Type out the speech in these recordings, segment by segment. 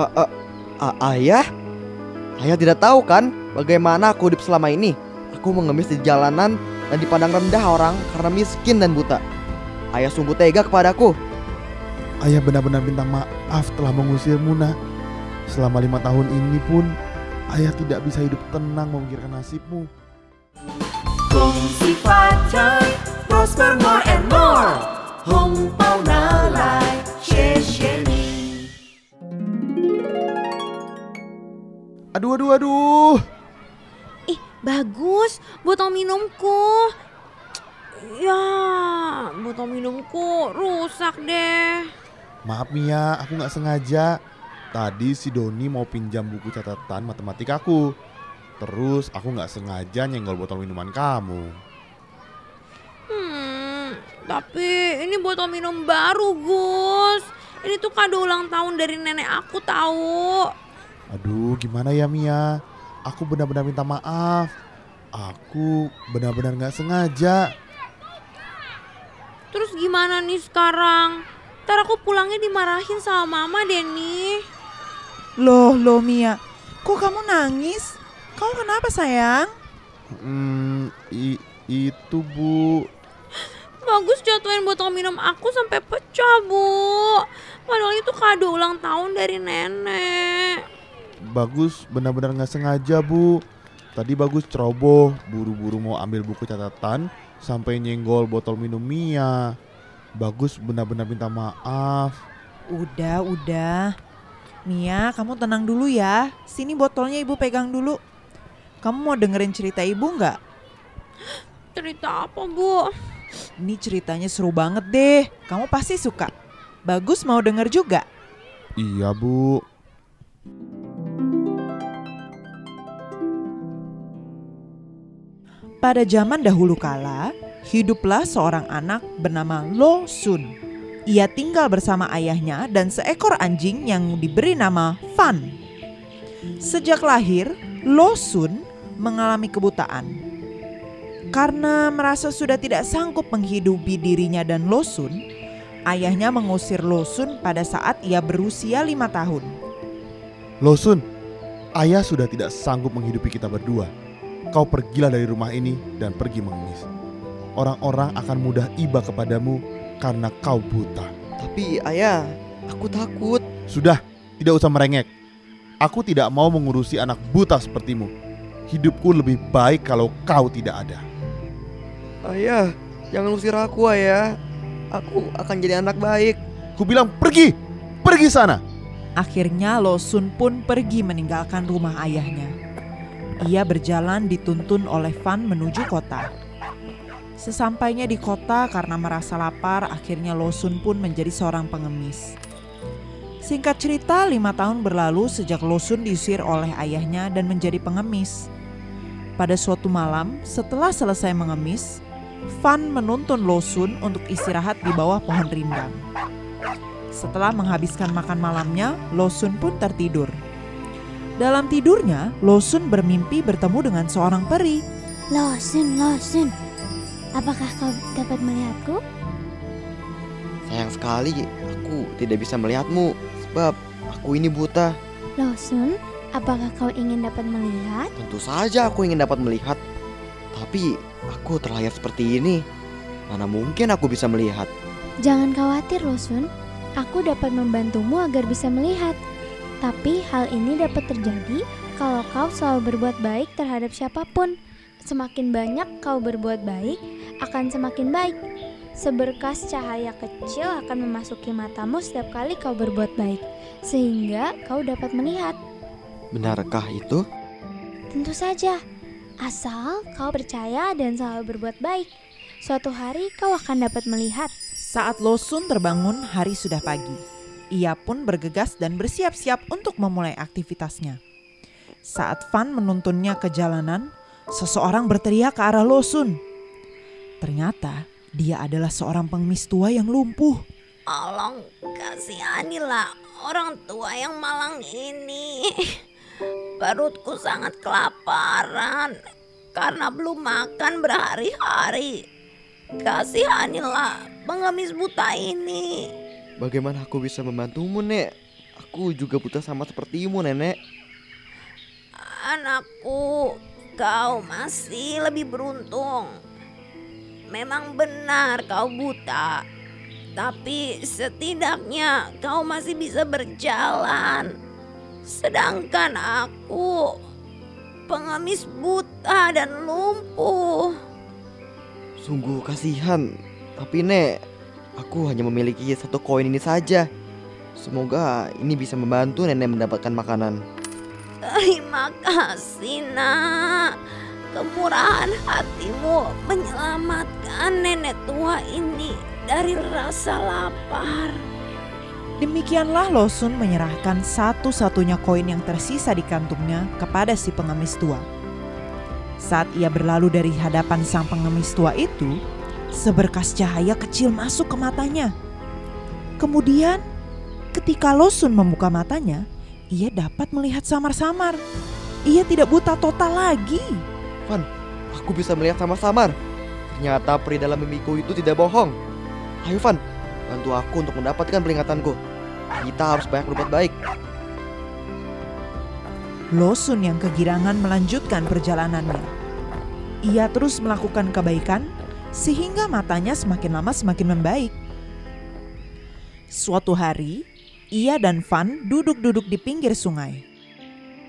Eh, eh, eh, ayah? Ayah tidak tahu kan bagaimana aku hidup selama ini. Aku mengemis di jalanan dan dipandang rendah orang karena miskin dan buta. Ayah sungguh tega kepadaku. Ayah benar-benar minta maaf telah mengusir Muna. Selama lima tahun ini pun ayah tidak bisa hidup tenang memikirkan nasibmu. Kongsi prosper more and more. Hong Pao Nalai. Aduh aduh aduh. Ih, bagus. Botol minumku. Ya, botol minumku rusak deh. Maaf Mia, aku nggak sengaja. Tadi si Doni mau pinjam buku catatan matematika aku. Terus aku nggak sengaja nyenggol botol minuman kamu. Hmm, tapi ini botol minum baru, Gus. Ini tuh kado ulang tahun dari nenek aku tahu. Aduh, gimana ya Mia? Aku benar-benar minta maaf. Aku benar-benar nggak sengaja. Terus gimana nih sekarang? Ntar aku pulangnya dimarahin sama mama deh nih. Loh, loh Mia, kok kamu nangis? Kamu kenapa sayang? Hmm, i- itu bu. Bagus jatuhin botol minum aku sampai pecah, Bu. Padahal itu kado ulang tahun dari nenek. Bagus benar-benar nggak sengaja bu. Tadi bagus ceroboh, buru-buru mau ambil buku catatan sampai nyenggol botol minum Mia. Bagus benar-benar minta maaf. Udah, udah. Mia, kamu tenang dulu ya. Sini botolnya ibu pegang dulu. Kamu mau dengerin cerita ibu nggak? Cerita apa, Bu? Ini ceritanya seru banget deh. Kamu pasti suka. Bagus mau denger juga. Iya bu. Pada zaman dahulu kala, hiduplah seorang anak bernama Lo Sun. Ia tinggal bersama ayahnya dan seekor anjing yang diberi nama Fan. Sejak lahir, Lo Sun mengalami kebutaan. Karena merasa sudah tidak sanggup menghidupi dirinya dan Lo Sun, ayahnya mengusir Lo Sun pada saat ia berusia lima tahun. Losun, ayah sudah tidak sanggup menghidupi kita berdua. Kau pergilah dari rumah ini dan pergi mengemis. Orang-orang akan mudah iba kepadamu karena kau buta. Tapi ayah, aku takut. Sudah, tidak usah merengek. Aku tidak mau mengurusi anak buta sepertimu. Hidupku lebih baik kalau kau tidak ada. Ayah, jangan usir aku ayah. Aku akan jadi anak baik. Ku bilang pergi, pergi sana. Akhirnya Lo Sun pun pergi meninggalkan rumah ayahnya. Ia berjalan dituntun oleh Fan menuju kota. Sesampainya di kota karena merasa lapar, akhirnya Lo Sun pun menjadi seorang pengemis. Singkat cerita, lima tahun berlalu sejak Lo Sun diusir oleh ayahnya dan menjadi pengemis. Pada suatu malam, setelah selesai mengemis, Fan menuntun Lo Sun untuk istirahat di bawah pohon rindang. Setelah menghabiskan makan malamnya, Losun pun tertidur. Dalam tidurnya, Losun bermimpi bertemu dengan seorang peri. Losun, Losun. Apakah kau dapat melihatku? Sayang sekali aku tidak bisa melihatmu sebab aku ini buta. Losun, apakah kau ingin dapat melihat? Tentu saja aku ingin dapat melihat. Tapi aku terlahir seperti ini. Mana mungkin aku bisa melihat? Jangan khawatir, Losun. Aku dapat membantumu agar bisa melihat. Tapi hal ini dapat terjadi kalau kau selalu berbuat baik terhadap siapa pun. Semakin banyak kau berbuat baik, akan semakin baik. Seberkas cahaya kecil akan memasuki matamu setiap kali kau berbuat baik, sehingga kau dapat melihat. Benarkah itu? Tentu saja, asal kau percaya dan selalu berbuat baik. Suatu hari kau akan dapat melihat. Saat Losun terbangun, hari sudah pagi. Ia pun bergegas dan bersiap-siap untuk memulai aktivitasnya. Saat Van menuntunnya ke jalanan, seseorang berteriak ke arah Losun. Ternyata dia adalah seorang pengemis tua yang lumpuh. Tolong kasihanilah orang tua yang malang ini. Perutku sangat kelaparan karena belum makan berhari-hari. Kasihanilah pengemis buta ini. Bagaimana aku bisa membantumu, Nek? Aku juga buta sama sepertimu, Nenek. Anakku, kau masih lebih beruntung. Memang benar kau buta, tapi setidaknya kau masih bisa berjalan. Sedangkan aku pengemis buta dan lumpuh. Sungguh kasihan. Tapi, Nek, aku hanya memiliki satu koin ini saja. Semoga ini bisa membantu Nenek mendapatkan makanan. Terima kasih nak Kemurahan hatimu menyelamatkan nenek tua ini dari rasa lapar Demikianlah Losun menyerahkan satu-satunya koin yang tersisa di kantungnya kepada si pengemis tua. Saat ia berlalu dari hadapan sang pengemis tua itu, seberkas cahaya kecil masuk ke matanya. Kemudian, ketika Losun membuka matanya, ia dapat melihat samar-samar. Ia tidak buta total lagi. Van, aku bisa melihat samar-samar. Ternyata peri dalam mimiku itu tidak bohong. Ayo Van, bantu aku untuk mendapatkan peringatanku. Kita harus banyak berbuat baik. Losun yang kegirangan melanjutkan perjalanannya. Ia terus melakukan kebaikan sehingga matanya semakin lama semakin membaik. Suatu hari, ia dan Van duduk-duduk di pinggir sungai.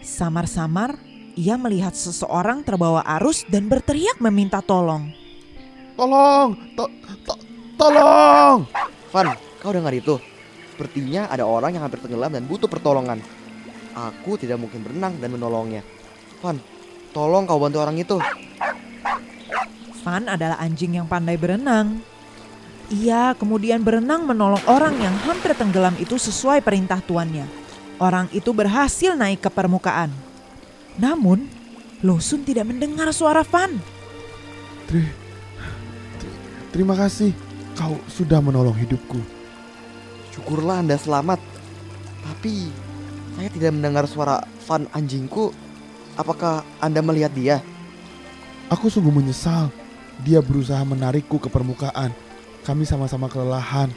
Samar-samar, ia melihat seseorang terbawa arus dan berteriak meminta tolong. Tolong, to- to- tolong. Van, kau dengar itu? Sepertinya ada orang yang hampir tenggelam dan butuh pertolongan. Aku tidak mungkin berenang dan menolongnya. Van, tolong kau bantu orang itu. Van adalah anjing yang pandai berenang. Ia kemudian berenang menolong orang yang hampir tenggelam itu sesuai perintah tuannya. Orang itu berhasil naik ke permukaan. Namun, Losun tidak mendengar suara Van. Tri- tri- terima kasih, kau sudah menolong hidupku. Syukurlah Anda selamat. Tapi saya tidak mendengar suara Van anjingku. Apakah Anda melihat dia? Aku sungguh menyesal. Dia berusaha menarikku ke permukaan. Kami sama-sama kelelahan.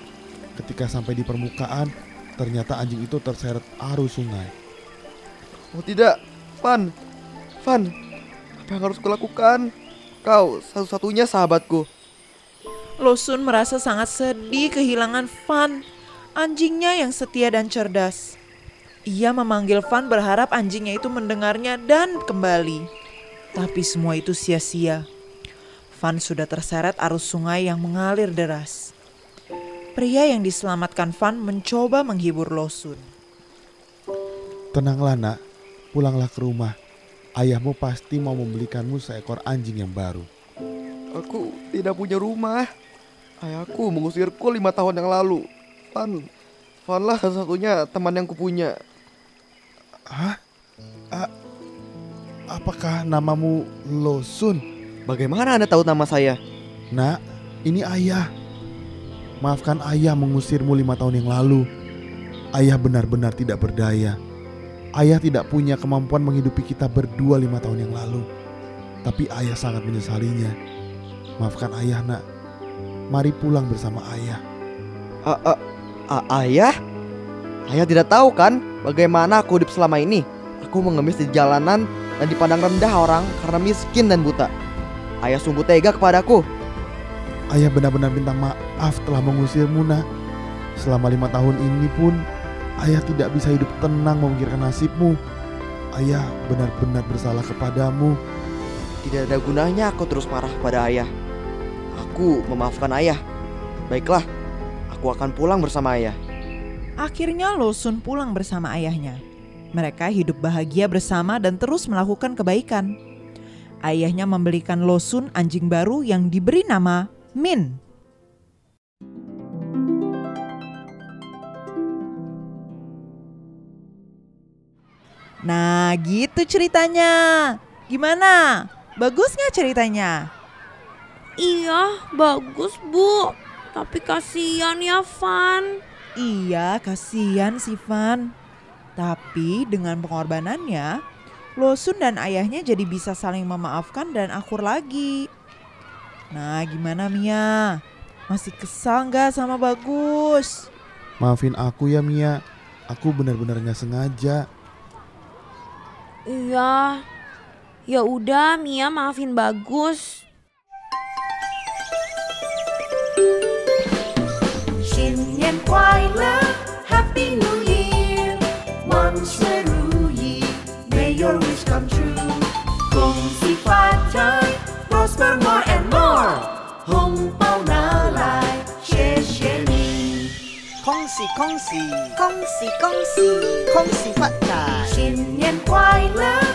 Ketika sampai di permukaan, ternyata anjing itu terseret arus sungai. Oh tidak, Van. Van, apa yang harus kulakukan? Kau satu-satunya sahabatku. Losun merasa sangat sedih kehilangan Van, anjingnya yang setia dan cerdas. Ia memanggil Van berharap anjingnya itu mendengarnya dan kembali. Tapi semua itu sia-sia. Van sudah terseret arus sungai yang mengalir deras. Pria yang diselamatkan Van mencoba menghibur Losun. Tenanglah nak, pulanglah ke rumah. Ayahmu pasti mau membelikanmu seekor anjing yang baru. Aku tidak punya rumah. Ayahku mengusirku lima tahun yang lalu. Van, Vanlah satu-satunya teman yang kupunya. Hah? A- apakah namamu Losun? Bagaimana Anda tahu nama saya? Nak, ini ayah. Maafkan ayah mengusirmu lima tahun yang lalu. Ayah benar-benar tidak berdaya. Ayah tidak punya kemampuan menghidupi kita berdua lima tahun yang lalu. Tapi ayah sangat menyesalinya. Maafkan ayah nak. Mari pulang bersama ayah. A- a- a- ayah? Ayah tidak tahu kan bagaimana aku hidup selama ini? Aku mengemis di jalanan dan dipandang rendah orang karena miskin dan buta. Ayah sungguh tega kepadaku. Ayah benar-benar minta maaf telah mengusirmu nak. Selama lima tahun ini pun ayah tidak bisa hidup tenang memikirkan nasibmu. Ayah benar-benar bersalah kepadamu. Tidak ada gunanya aku terus marah kepada ayah. Aku memaafkan ayah. Baiklah, aku akan pulang bersama ayah. Akhirnya Losun pulang bersama ayahnya. Mereka hidup bahagia bersama dan terus melakukan kebaikan. Ayahnya membelikan Losun anjing baru yang diberi nama Min. Nah gitu ceritanya. Gimana? Bagus nggak ceritanya? Iya, bagus bu. Tapi kasihan ya Van. Iya, kasihan si Van. Tapi dengan pengorbanannya, Losun dan ayahnya jadi bisa saling memaafkan dan akur lagi. Nah gimana Mia? Masih kesal nggak sama Bagus? Maafin aku ya Mia, aku benar-benar nggak sengaja. Iya, ya udah Mia maafin Bagus. Shin Yen Kwai 恭喜。恭喜恭喜发财。新年快乐。